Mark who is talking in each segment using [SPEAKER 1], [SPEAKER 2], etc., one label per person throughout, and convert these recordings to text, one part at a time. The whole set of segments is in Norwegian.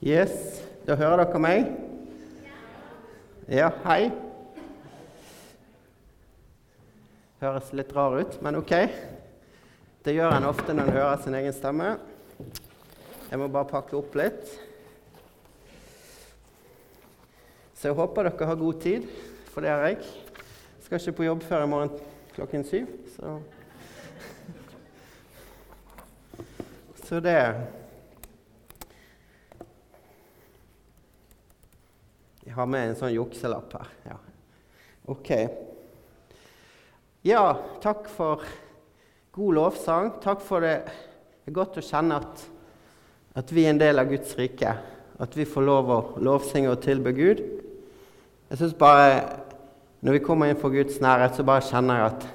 [SPEAKER 1] Yes, da hører dere meg? Ja, hei. Høres litt rar ut, men OK. Det gjør en ofte når en hører sin egen stemme. Jeg må bare pakke opp litt. Så jeg håper dere har god tid, for det har jeg. Skal ikke på jobb før i morgen klokken syv, så Så det Jeg har med en sånn jukselapp her. Ja. OK. Ja, takk for god lovsang. Takk for det. Det er godt å kjenne at, at vi er en del av Guds rike. At vi får lov å lovsynge og tilbe Gud. Jeg synes bare Når vi kommer inn for Guds nærhet, så bare kjenner jeg at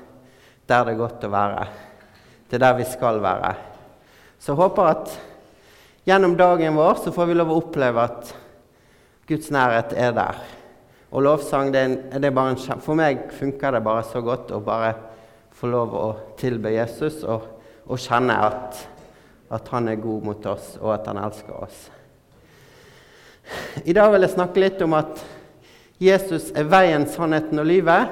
[SPEAKER 1] der er det godt å være. Det er der vi skal være. Så jeg håper at gjennom dagen vår så får vi lov å oppleve at Guds nærhet er der. Og lovsang, det er, det er en, For meg funker det bare så godt å bare få lov å tilbe Jesus og, og kjenne at, at, han er god mot oss, og at han elsker oss. I dag vil jeg snakke litt om at Jesus er veien, sannheten og livet.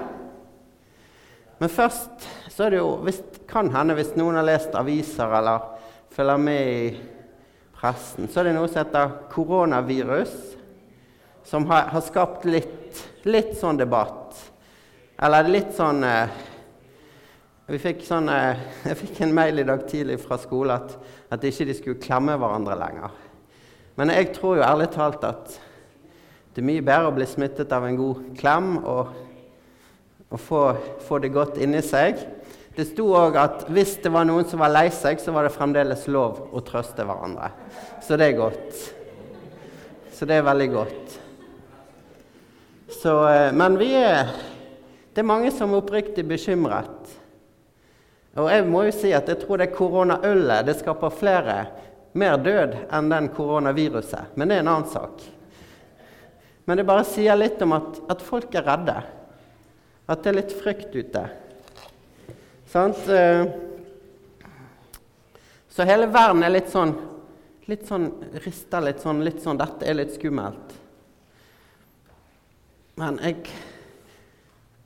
[SPEAKER 1] Men først så er det jo hvis, kan hende, hvis noen har lest aviser eller følger med i pressen, så er det noe som heter koronavirus som har, har skapt litt, litt, sånn debatt. Eller litt sånn eh, fikk sånn, eh, Jeg fikk en mail i dag tidlig fra skolen at, at ikke de skulle klemme hverandre lenger. Men jeg tror jo ærlig talt at det er mye bedre å bli smittet av en god klem og, og få, få, det godt inni seg. Det sto òg at hvis det var noen som var lei seg, så var det fremdeles lov å trøste hverandre. Så det er godt. Så det er veldig godt. Så, eh, men vi er, det er mange som er oppriktig bekymret. Og jeg må jo si at jeg tror det koronaølet det skaper flere mer død enn den koronaviruset. Men det er en annen sak. Men det bare sier litt om at, at folk er redde. At det er litt frykt ute. Sant? Eh, så hele verden er litt sånn litt sånn rista litt sånn, litt sånn Dette er litt skummelt. Men jeg,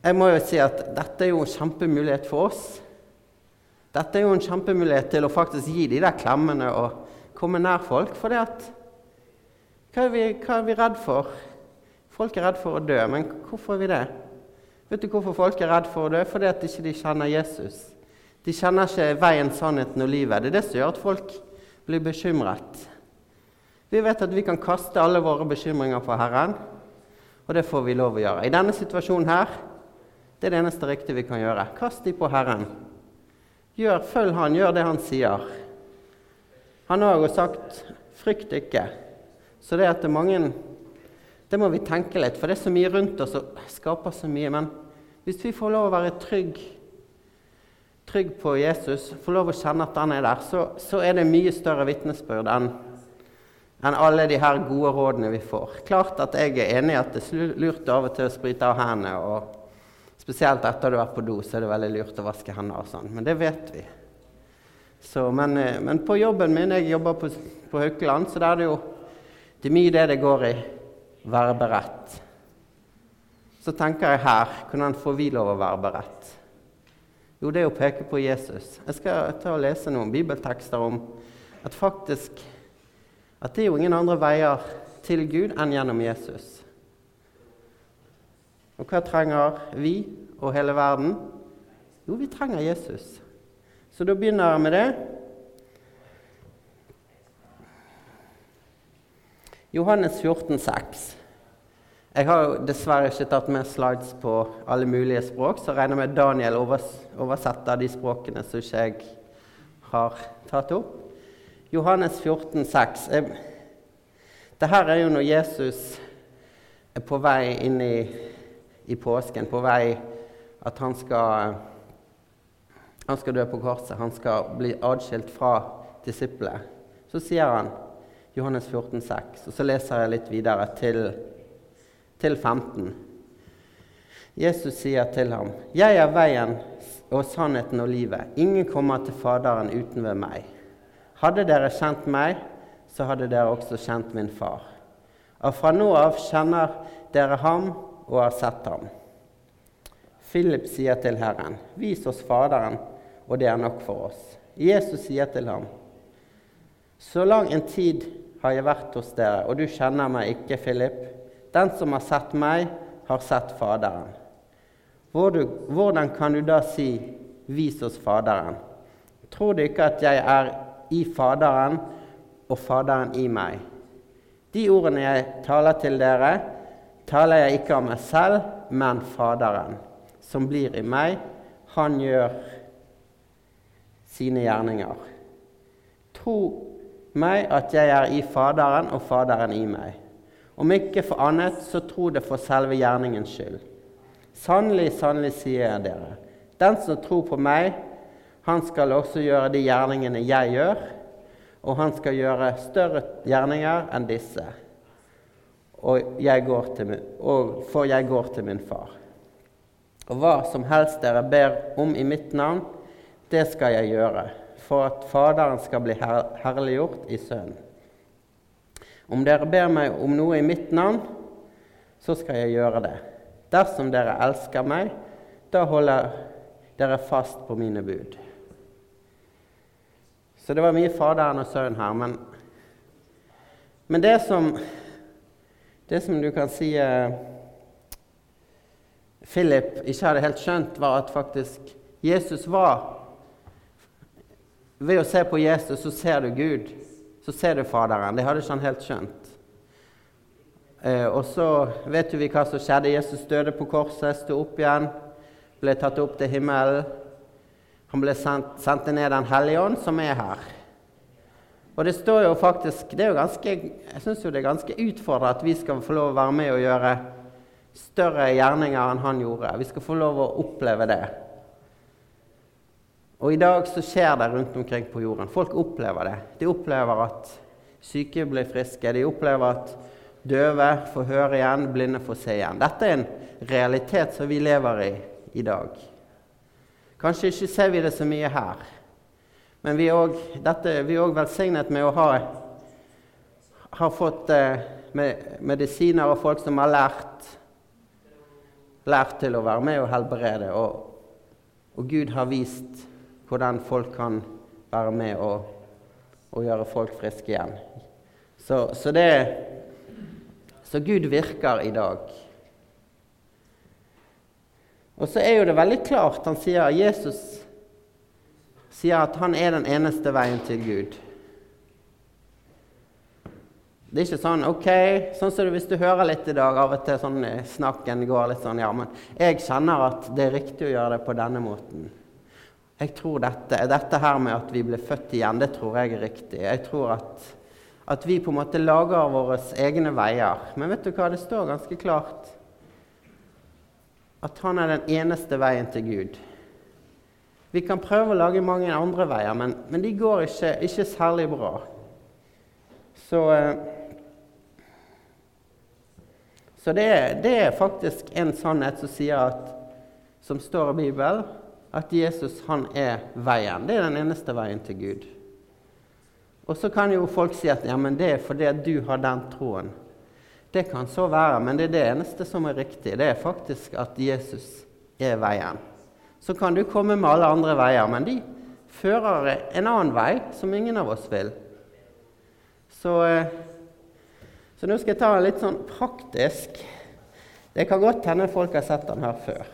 [SPEAKER 1] jeg må jo si at dette er jo en kjempemulighet for oss. Dette er jo en kjempemulighet til å faktisk gi de der klemmene og komme nær folk. For det at hva er, vi, hva er vi redd for? Folk er redd for å dø, men hvorfor er vi det? Vet du hvorfor folk er redd for å dø? Fordi at de ikke kjenner Jesus. De kjenner ikke veien, sannheten og livet. Det er det som gjør at folk blir bekymret. Vi vet at vi kan kaste alle våre bekymringer på Herren. Og det får vi lov å gjøre. I denne situasjonen her, det er det eneste riktige vi kan gjøre. Kast de på Herren. Gjør, følg Han, gjør det Han sier. Han har jo sagt 'frykt ikke'. Så det at det er mange Det må vi tenke litt, for det er så mye rundt oss og skaper så mye. Men hvis vi får lov å være trygg, trygg på Jesus, får lov å kjenne at han er der, så, så er det mye større vitnesbyrd enn enn alle de her gode rådene vi får. Klart at jeg er enig i at det er lurt av og til å sprite av hendene. og Spesielt etter du har på do, så er det veldig lurt å vaske hendene. og sånn. Men det vet vi. Så, men, eh, men, på jobben min Jeg jobber på, på Haukeland, så der er det jo det er mye det det går i. Være beredt. Så tenker jeg her hvordan får vi lov å være beredt? Jo, det er å peke på Jesus. Jeg skal ta og lese noen bibeltekster om at faktisk at det er jo ingen andre veier til Gud enn gjennom Jesus. Og hva trenger vi og hele verden? Jo, vi trenger Jesus. Så da begynner jeg med det. Johannes 14, 14,6. Jeg har jo dessverre ikke tatt med slides på alle mulige språk, så jeg regner med Daniel oversetter de språkene som ikke jeg har tatt opp. Johannes 14, 14,6. Dette er jo når Jesus er på vei inn i, i påsken, på vei at han skal, han skal dø på korset, han skal bli adskilt fra disiplet. Så sier han Johannes 14, 14,6, og så leser jeg litt videre til, til 15. Jesus sier til ham, 'Jeg er veien og sannheten og livet. Ingen kommer til Faderen uten ved meg.' Hadde dere kjent meg, så hadde dere også kjent min far. Og fra nå av kjenner dere ham og har sett ham. Philip sier til Herren, vis oss Faderen, og det er nok for oss. Jesus sier til ham, så lang en tid har jeg vært hos dere, og du kjenner meg ikke, Philip. Den som har sett meg, har sett Faderen. Hvordan kan du da si, vis oss Faderen? Tror du ikke at jeg er i Faderen og Faderen i meg? De ordene jeg taler til dere, taler jeg ikke av meg selv, men Faderen, som blir i meg. Han gjør sine gjerninger. Tro meg at jeg er i Faderen og Faderen i meg. Om ikke for annet, så tro det for selve gjerningens skyld. Sannelig, sannelig sier jeg dere, den som tror på meg, han skal også gjøre de gjerningene jeg gjør, og han skal gjøre større gjerninger enn disse. Og jeg min, for jeg går til min far. Og hva som helst dere ber om i mitt navn, det skal jeg gjøre, for at Faderen skal bli her herliggjort i Sønnen. Om dere ber meg om noe i mitt navn, så skal jeg gjøre det. Dersom dere elsker meg, da holder dere fast på mine bud. Så det var mye Faderen og Sønnen her. Men, men det, som, det som du kan si eh, Philip ikke hadde helt skjønt, var at faktisk Jesus var Ved å se på Jesus, så ser du Gud. Så ser du Faderen. Det hadde ikke han helt skjønt. Eh, og så vet vi hva som skjedde. Jesus døde på korset, sto opp igjen, ble tatt opp til himmelen. Han ble sendt, sendt ned Den hellige ånd, som er her. Og det står jo faktisk jo ganske, Jeg syns jo det er ganske utfordrende at vi skal få lov å være med og gjøre større gjerninger enn han gjorde. Vi skal få lov å oppleve det. Og i dag så skjer det rundt omkring på jorden. Folk opplever det. De opplever at syke blir friske. De opplever at døve får høre igjen, blinde får se igjen. Dette er en realitet som vi lever i i dag. Kanskje ikke ser vi det så mye her, men vi er òg velsignet med å ha, ha fått eh, medisiner og folk som har lært, lært til å være med og helbrede. Og, og Gud har vist hvordan folk kan være med og, og gjøre folk friske igjen. Så, så, det, så Gud virker i dag. Og så er jo det veldig klart Han sier Jesus sier at han er den eneste veien til Gud. Det er ikke sånn ok, sånn som hvis du hører litt i dag, av og til sånn snakken går litt sånn Ja, men jeg kjenner at det er riktig å gjøre det på denne måten. Jeg tror dette, dette her med at vi blir født igjen, det tror jeg er riktig. Jeg tror at, at vi på en måte lager våre egne veier. Men vet du hva, det står ganske klart at han er den eneste veien til Gud. Vi kan prøve å lage mange andre veier, men, men de går ikke, ikke, særlig bra. Så, eh, så det, det, er faktisk en sannhet som at, som står i Bibelen, at Jesus han er veien. Det er den eneste veien til Gud. Og så kan jo folk si at ja, men det er fordi du har den troen. Det kan så være, men det er det eneste som er riktig. Det er faktisk at Jesus er veien. Så kan du komme med alle andre veier, men de fører en annen vei som ingen av oss vil. Så, eh, så nå skal jeg ta en litt sånn praktisk Det kan godt hende folk har sett den her før.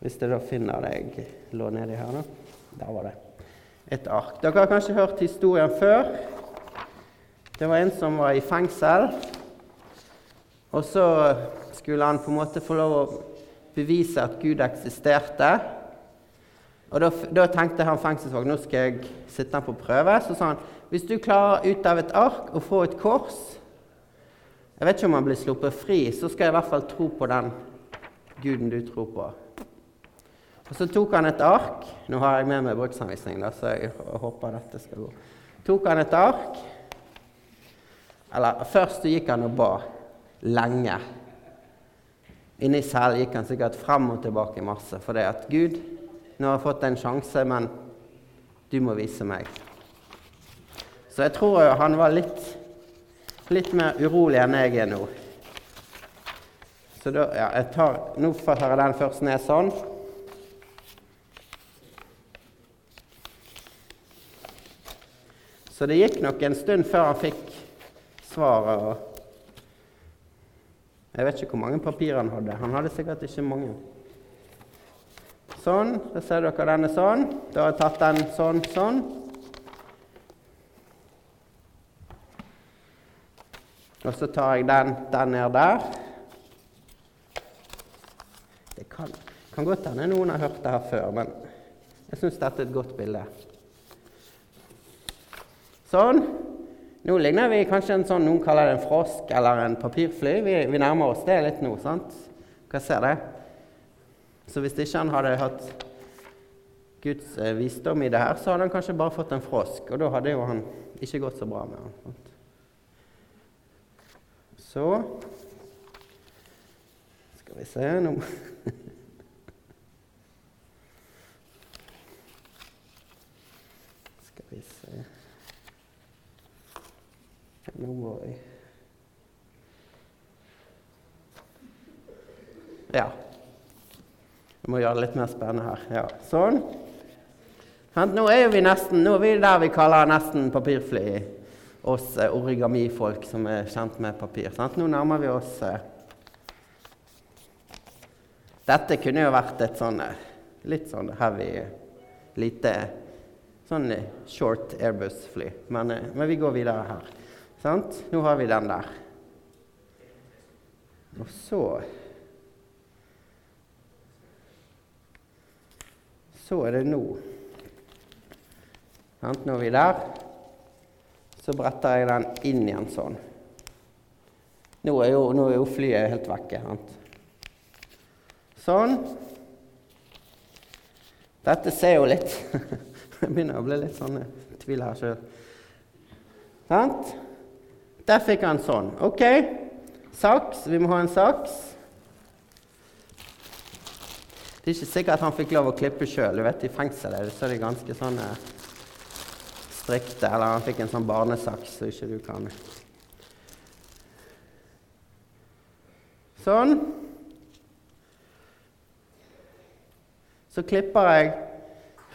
[SPEAKER 1] Hvis jeg da finner det jeg lå nedi her, nå. Der var det. Et ark. Dere har kanskje hørt historien før. Det var en som var i fengsel. Og så skulle han på en måte få lov å bevise at Gud eksisterte. Og Da, da tenkte han fengselsvakt nå skal jeg sitte han på prøve. Så sa han hvis du klarer ut av et ark å få et kors Jeg vet ikke om han blir sluppet fri, så skal jeg i hvert fall tro på den guden du tror på. Og Så tok han et ark. Nå har jeg med meg bruksanvisning, da, så jeg håper dette skal gå. Tok han et ark. Eller først gikk han og ba lenge. Inni selv gikk han sikkert frem og tilbake masse. For det at Gud, nå har jeg fått en sjanse, men du må vise meg. Så jeg tror han var litt, litt mer urolig enn jeg er nå. Så da, ja, jeg tar, Nå tar jeg den først ned sånn. Så det gikk nok en stund før han fikk svaret. Og jeg vet ikke hvor mange papirer han hadde. Han hadde sikkert ikke mange. Sånn. Da ser dere denne sånn. Da har jeg tatt den sånn, sånn. Og så tar jeg den, den ned der. Det kan, kan godt hende noen har hørt det her før, men jeg syns dette er et godt bilde. Sånn. Nå ligner vi kanskje en sånn noen kaller det en frosk eller en papirfly. Vi, vi nærmer oss det litt nå, sant? Hva ser det? Så hvis ikke han hadde hatt Guds eh, visdom i det her, så hadde han kanskje bare fått en frosk, og da hadde jo han ikke gått så bra med han. Så Skal vi se nå Skal vi se Nå må jeg Ja. Jeg må gjøre det litt mer spennende her. Ja, sånn. Nå er vi nesten, nå er vi der vi kaller nesten papirfly, oss eh, origamifolk som er kjent med papir. Sant? Nå nærmer vi oss eh. Dette kunne jo vært et sånn eh, litt sånn heavy, lite sånn short Airbus-fly. Men, men, vi går videre her. Sant? Nå har vi den der. Og så så er det nå. Nå er vi der. Så bretter jeg den inn igjen sånn. Nå er jo, nå er jo flyet helt vekke. Sant? Sånn. Dette ser jo litt Jeg begynner å bli litt sånn tvil her sjøl. Sant? Der fikk han sånn. OK. Saks. Vi må ha en saks. Det er ikke sikkert han fikk lov å klippe sjøl. I fengselet så er de ganske sånne strikte. Eller han fikk en sånn barnesaks så ikke du kan Sånn. Så klipper jeg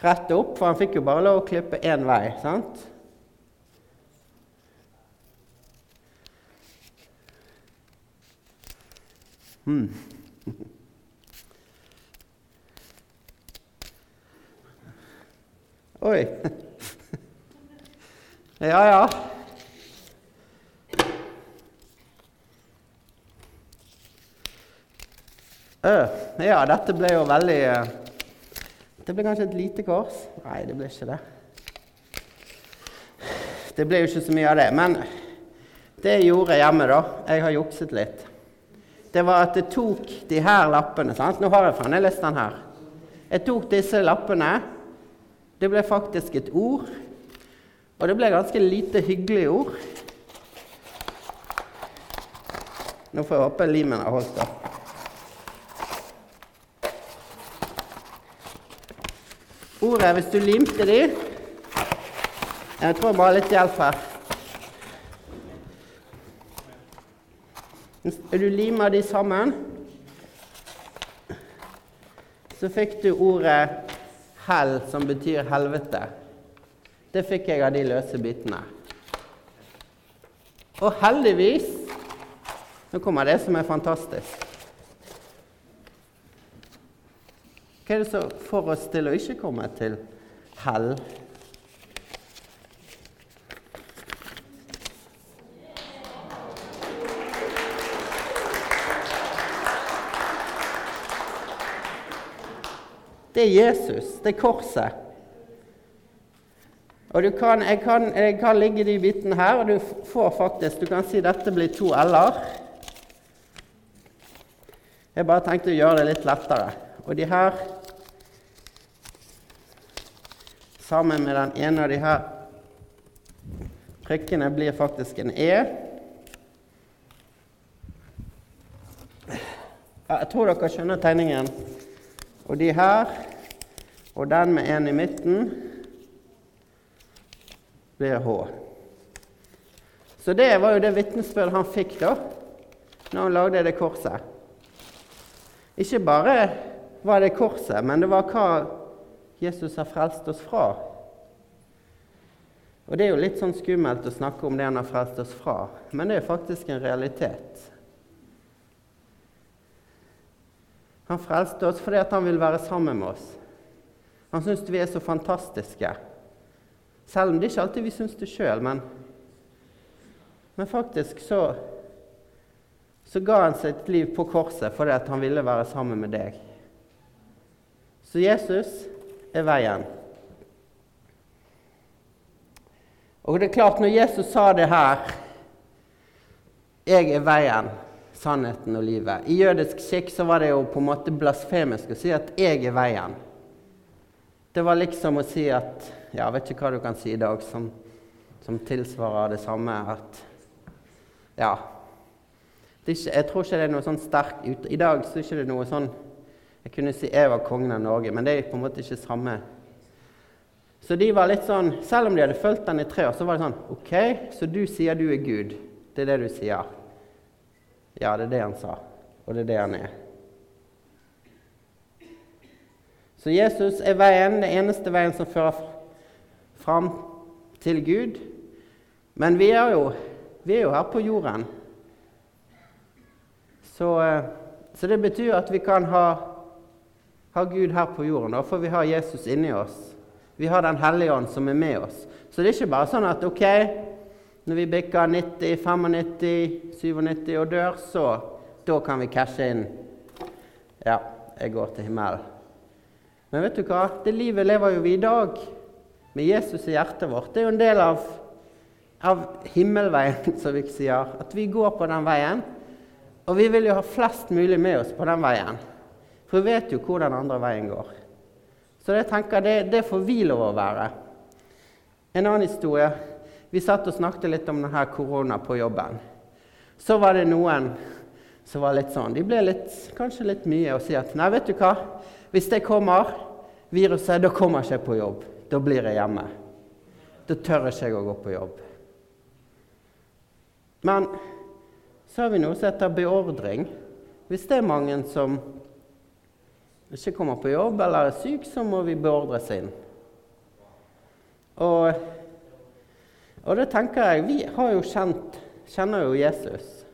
[SPEAKER 1] rett opp, for han fikk jo bare lov å klippe én vei. sant? Hmm. Oi. Ja, ja. Ja, dette ble jo veldig uh, Det ble kanskje et lite kors? Nei, det ble ikke det. Det ble jo ikke så mye av det. Men det jeg gjorde hjemme, da Jeg har jukset litt. Det var at jeg tok de her lappene. sant? Nå har jeg fremdeles den her. Jeg tok disse lappene det ble faktisk et ord, og det ble ganske lite hyggelig ord. Nå får jeg håpe limen har holdt da. Ordet, hvis du limte de Jeg tror bare litt hjelp her. Du limer de sammen, så fikk du ordet hell, som betyr helvete. Det fikk jeg av de løse bitene. Og heldigvis Nå kommer det som er fantastisk. Hva er det som får oss til å ikke komme til hell? Det er Jesus. Det er korset. Og kan, jeg, kan, jeg, kan, ligge de bitene her, og du får faktisk Du kan si dette blir to l-er. Jeg bare tenkte å gjøre det litt lettere. Og de her Sammen med den ene av de her prikkene blir faktisk en E. Jeg tror dere skjønner tegningen. Og de her, og den med en i midten, blir H. Så det var jo det vitnesbyrd han fikk da når han lagde det korset. Ikke bare var det korset, men det var hva Jesus har frelst oss fra. Og Det er jo litt sånn skummelt å snakke om det han har frelst oss fra, men det er faktisk en realitet. Han frelste oss fordi han vil være sammen med oss. Han syns vi er så fantastiske. Selv om det ikke alltid vi syns det sjøl, men, men faktisk så, så ga han sitt liv på korset fordi han ville være sammen med deg. Så Jesus er veien. Og det er klart, når Jesus sa det her 'Jeg er veien, sannheten og livet' I jødisk skikk så var det jo på en måte blasfemisk å si at 'jeg er veien'. Det var liksom å si at Ja, vet ikke hva du kan si i dag som, som tilsvarer det samme. At Ja. Ikke, jeg tror ikke det er noe sånn sterk ut, I dag så er det ikke noe sånn Jeg kunne si jeg var kongen av Norge, men det er på en måte ikke samme så de var litt sånn, Selv om de hadde fulgt den i tre år, så var det sånn OK, så du sier du er Gud. Det er det du sier. Ja, det er det han sa. Og det er det han er. Så Jesus er veien, den eneste veien som fører fram til Gud. Men vi er jo, vi er jo her på jorden. Så, eh, så, det betyr at vi kan ha, ha Gud her på jorden. Får vi har Jesus inni oss. Vi har Den hellige ånd som er med oss. Så det er ikke bare sånn at ok, når vi bikker 90, 95, 97 og dør, så da kan vi cashe inn. Ja, jeg går til himmelen. Men vet du hva? Det livet lever jo vi i dag, med Jesus i hjertet vårt. Det er jo en del av, av himmelveien, som vi sier. At vi går på den veien. Og vi vil jo ha flest mulig med oss på den veien. For vi vet jo hvor den andre veien går. Så jeg tenker det, det får vi lov å være. En annen historie. Vi satt og snakket litt om denne korona på jobben. Så var det noen som var litt sånn De ble litt, kanskje litt mye og sier at nei, vet du hva, hvis det kommer viruset, da kommer jeg ikke på jobb. Da blir jeg hjemme. Da tør jeg ikke å gå på jobb. Men så har vi noe som heter beordring. Hvis det er mange som ikke kommer på jobb eller er syk, så må vi beordres inn. Og, og det tenker jeg Vi har jo kjent, kjenner jo Jesus.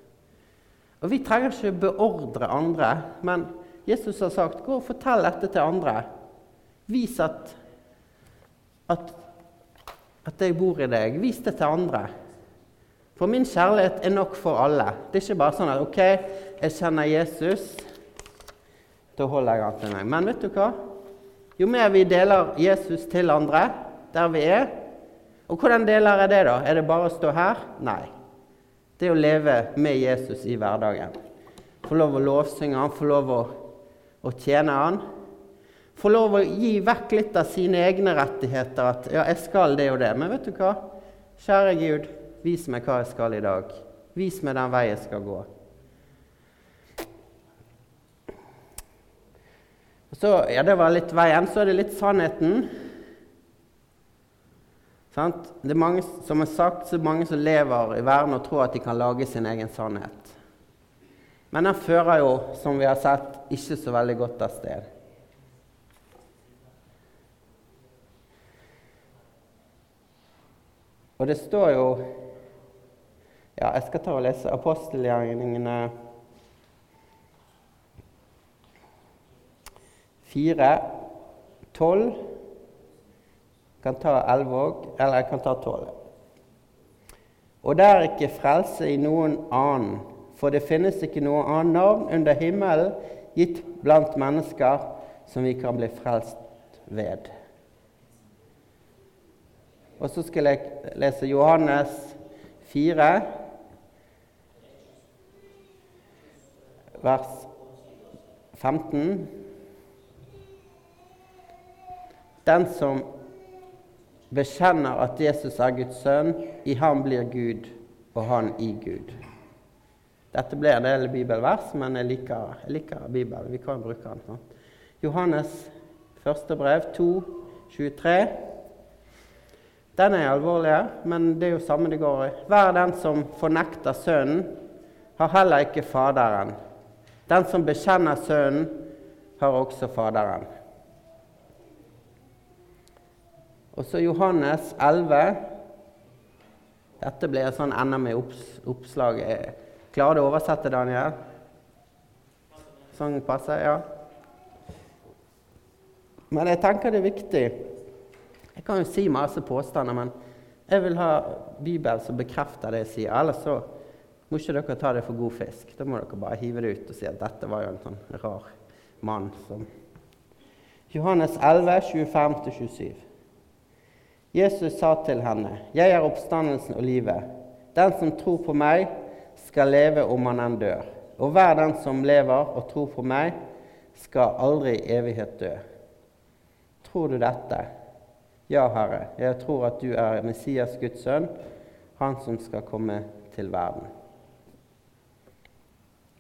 [SPEAKER 1] Og vi trenger ikke beordre andre, men Jesus har sagt 'gå og fortell dette til andre'. Vis at, at, at jeg bor i deg. Vis det til andre. For min kjærlighet er nok for alle. Det er ikke bare sånn at 'OK, jeg kjenner Jesus'. Da holder jeg an til meg. Men vet du hva? Jo mer vi deler Jesus til andre der vi er Og hvordan deler jeg det, da? Er det bare å stå her? Nei. Det er å leve med Jesus i hverdagen. Få lov å lovsynge han, få lov å, å tjene han. Få lov å gi vekk litt av sine egne rettigheter. At 'ja, jeg skal det og det'. Men vet du hva? Kjære Gud, vis meg hva jeg skal i dag. Vis meg den vei jeg skal gå. Så, ja, Det var litt veien. Så er det litt sannheten. Sant? Det er mange, som er sagt, så er det mange som lever i verden og tror at de kan lage sin egen sannhet. Men den fører jo, som vi har sett, ikke så veldig godt av sted. Og det står jo Ja, jeg skal ta og lese apostelgjerningene 4, 12 Kan ta 11 òg, eller jeg kan ta 12. Og det er ikke frelse i noen annen, for det finnes ikke noe annet navn under himmelen gitt blant mennesker som vi kan bli frelst ved. Og så skal jeg lese Johannes 4, vers 15. Den som bekjenner at Jesus er Guds sønn, i ham blir Gud, og han i Gud. Dette blir en del bibelvers, men jeg liker, jeg liker Bibelen. Vi kan bruke den. Sånn. Johannes første brev 2, 23. Den er alvorlig, men det er jo samme det går i. Hver den som fornekter Sønnen, har heller ikke Faderen. Den som bekjenner Sønnen, har også Faderen. Og så Johannes 11. Dette blir sånn enda med opps oppslag. Klarer du å oversette, Daniel? Sånn passer? Ja. Men jeg tenker det er viktig. Jeg kan jo si masse påstander, men jeg vil ha Bibelen som bekrefter det jeg sier. Ellers så må ikke dere ta det for god fisk. Da må dere bare hive det ut og si at dette var jo en sånn rar mann som Johannes 11, 25-27. Jesus sa til henne, 'Jeg er oppstandelsen og livet.' 'Den som tror på meg, skal leve om han enn dør.' 'Og hver den som lever og tror på meg, skal aldri i evighet dø.' Tror du dette? Ja, Herre, jeg tror at du er Messias, Guds sønn, han som skal komme til verden.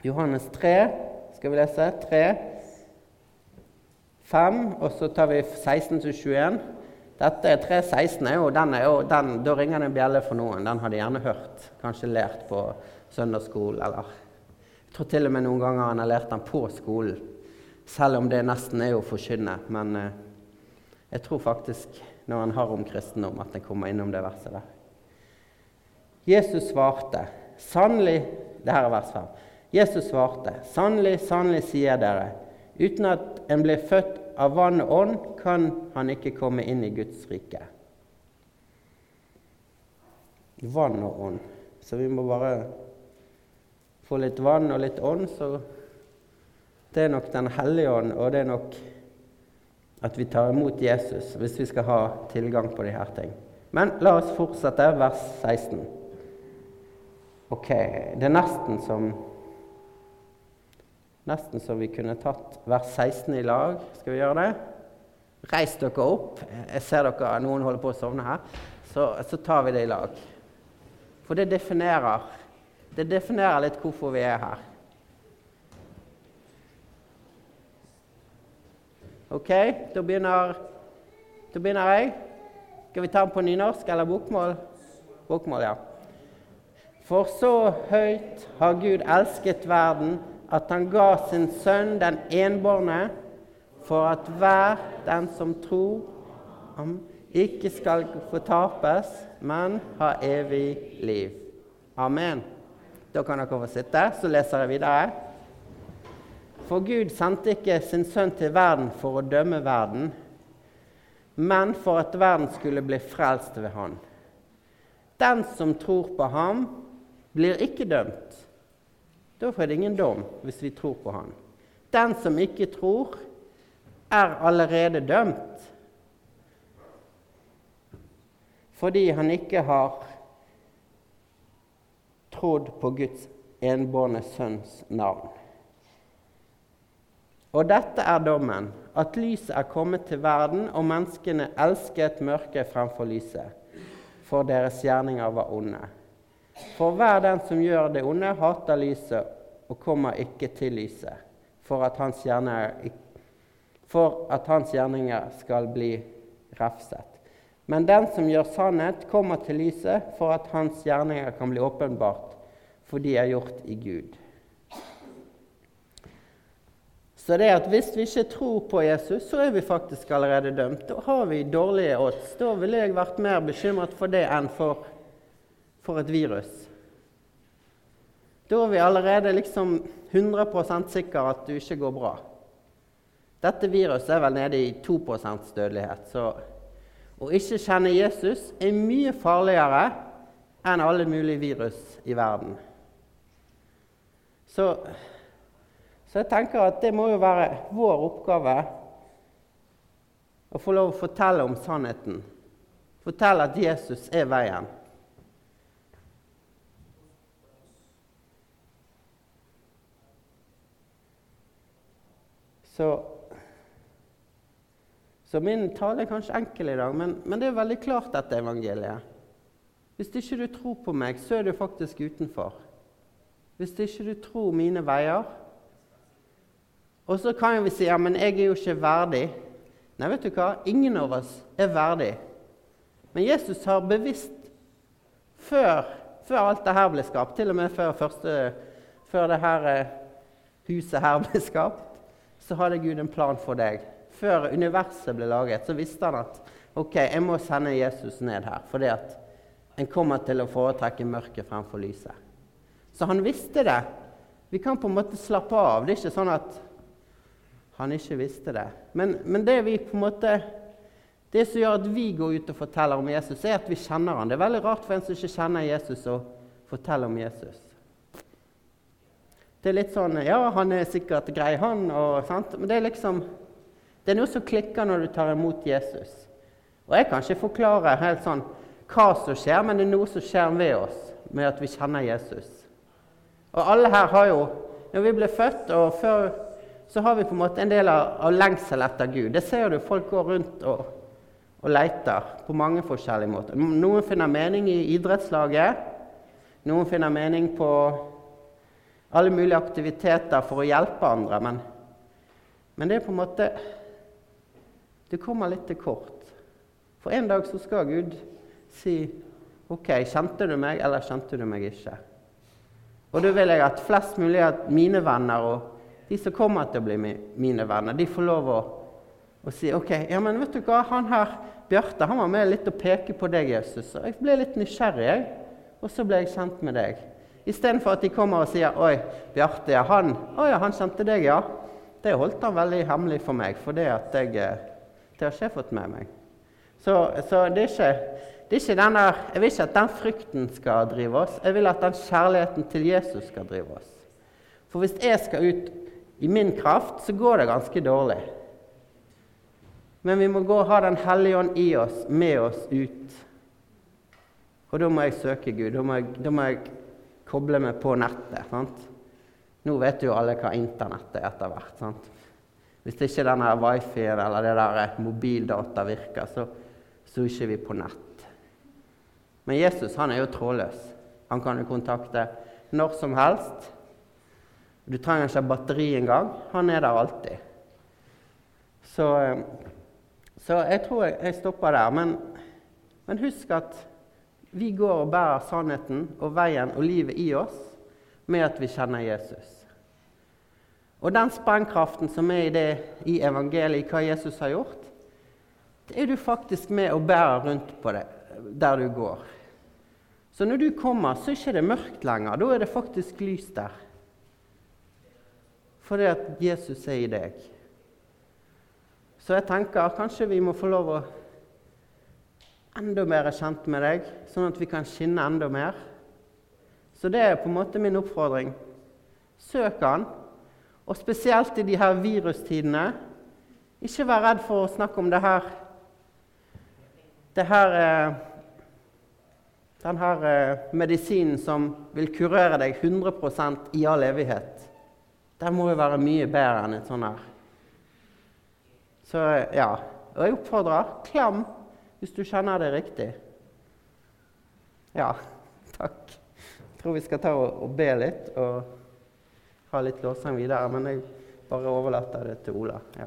[SPEAKER 1] Johannes 3 skal vi lese. 3, 5, og så tar vi 16-21. Dette 3.16 er jo, den er jo den, Da ringer det en bjelle for noen. Den har de gjerne hørt. Kanskje lært på søndagsskolen, eller Jeg tror til og med noen ganger han har lært den på skolen. Selv om det nesten er å forkynne. Men eh, jeg tror faktisk, når han har om kristendom, at en kommer innom det verset der. Jesus svarte, sannelig Det her er vers 5. Jesus svarte, sannelig, sannelig sier dere, uten at en blir født av vann og ånd, kan han ikke komme inn i Guds rike. Vann og ånd. Så vi må bare få litt vann og litt ånd, så det er nok Den hellige ånd, og det er nok at vi tar imot Jesus hvis vi skal ha tilgang på disse ting. Men la oss fortsette, vers 16. Ok, Det er nesten som Nesten så vi kunne tatt vers 16 i lag. Skal vi gjøre det? Reis dere opp. Jeg ser dere, noen holder på å sovne her. Så, så tar vi det i lag. For det definerer, det definerer litt hvorfor vi er her. OK, da begynner, da begynner jeg. Skal vi ta den på nynorsk eller bokmål? Bokmål, ja. For så høyt har Gud elsket verden at han ga sin sønn den enbårne, for at hver den som tror ham, ikke skal fortapes, men ha evig liv. Amen. Da kan dere få sitte, så leser jeg videre. For Gud sendte ikke sin sønn til verden for å dømme verden, men for at verden skulle bli frelst ved han. Den som tror på ham, blir ikke dømt da får det ingen dom hvis vi tror på han. Den som ikke tror, er allerede dømt fordi han ikke har trodd på Guds enbårne sønns navn. Og dette er dommen, at lyset er kommet til verden, og menneskene elsket mørket fremfor lyset, for deres gjerninger var onde. For hver den som gjør det onde, hater lyset og kommer ikke til lyset, for at hans, gjerninger, for at hans gjerninger skal bli refset. Men den som gjør sannhet, kommer til lyset for at hans gjerninger kan bli åpenbart, for de er gjort i Gud. Så det at hvis vi ikke tror på Jesus, så er vi faktisk allerede dømt. Da har vi dårlige odds. Da ville jeg vært mer bekymret for det enn for for et virus. Da er vi allerede liksom 100% sikre at du ikke går bra. Dette viruset er vel nede i 2% dødelighet. Så å ikke kjenne Jesus er mye farligere enn alle mulige virus i verden. Så, så jeg tenker at det må jo være vår oppgave å få lov å fortelle om sannheten. Fortelle at Jesus er veien. Så, så min tale er kanskje enkel i dag, men, men, det er veldig klart, dette evangeliet. Hvis ikke du tror på meg, så er du faktisk utenfor. Hvis ikke du tror mine veier Og så kan vi si ja, men jeg er jo ikke verdig. Nei, vet du hva? Ingen av oss er verdig. Men Jesus har bevisst, før, før alt det her ble skapt, til og med før, første, før det her eh, huset her ble skapt, så hadde Gud en plan for deg. Før universet ble laget, så visste han at ok, jeg må sende Jesus ned her. fordi at en kommer til å foretrekke mørket fremfor lyset. Så han visste det. Vi kan på en måte slappe av. Det er ikke sånn at han ikke visste det. Men, men det vi på en måte det som gjør at vi går ut og forteller om Jesus, er at vi kjenner han. Det er veldig rart for en som ikke kjenner Jesus, å fortelle om Jesus. Det er litt sånn Ja, han er sikkert grei, han. Og? Men det er liksom Det er noe som klikker når du tar imot Jesus. Og jeg kan ikke forklare helt sånn hva som skjer, men det er noe som skjer ved oss med at vi kjenner Jesus. Og alle her har jo Når vi ble født, og før, så har vi på en måte en del av, av lengsel etter Gud. Det ser du folk går rundt og, og leter på mange forskjellige måter. Noen finner mening i idrettslaget. Noen finner mening på alle mulige aktiviteter for å hjelpe andre. Men, men det er på en måte Det kommer litt til kort. For en dag så skal Gud si OK, kjente du meg, eller kjente du meg ikke? Og da vil jeg at flest mulig av mine venner og de som kommer til å bli mine venner, de får lov å, å si OK, ja, men vet du hva, han her, Bjarte, han var med litt å peke på deg, Jesus. Og jeg ble litt nysgjerrig, jeg. Og så ble jeg kjent med deg. Istedenfor at de kommer og sier Oi, Bjarte, ja, han, å, ja, han kjente deg, ja. Det holdt han veldig hemmelig for meg, for det, at jeg, eh, det har ikke jeg fått med meg. Så, så det, er ikke, det er ikke denne, Jeg vil ikke at den frykten skal drive oss. Jeg vil at den kjærligheten til Jesus skal drive oss. For hvis jeg skal ut i min kraft, så går det ganske dårlig. Men vi må gå og ha Den hellige ånd i oss, med oss ut. Og da må jeg søke Gud. Da må jeg, da må jeg koble meg på nettet. sant? Nå vet jo alle hva Internett er etter hvert. sant? Hvis ikke denne wifi-en eller det der mobildata virker, så, så er ikke vi på nett. Men Jesus han er jo trådløs. Han kan du kontakte når som helst. Du trenger ikke batteri engang. Han er der alltid. Så, eh, så jeg tror jeg, jeg stopper der. Men, men, husk at vi går og bærer sannheten og veien og livet i oss med at vi kjenner Jesus. Og den sprengkraften som er i det i evangeliet, hva Jesus har gjort, det er du faktisk med og bærer rundt på det der du går. Så når du kommer, så er det ikke mørkt lenger. Da er det faktisk lys der. Fordi at Jesus er i deg. Så jeg tenker kanskje vi må få lov å enda mer kjent med deg, sånn at vi kan skinne enda mer. Så det er på en måte min oppfordring. Søk Han. Og spesielt i de her virustidene. Ikke vær redd for å snakke om det her. Det her eh, denne eh, medisinen som vil kurere deg 100% i all evighet, den må jo være mye bedre enn et sånt her. Så ja. Og jeg oppfordrer klam hvis du kjenner det riktig. Ja, takk. Jeg tror vi skal ta og, og be litt og ha litt lovsang videre, men jeg bare overlater det til Ola. Ja.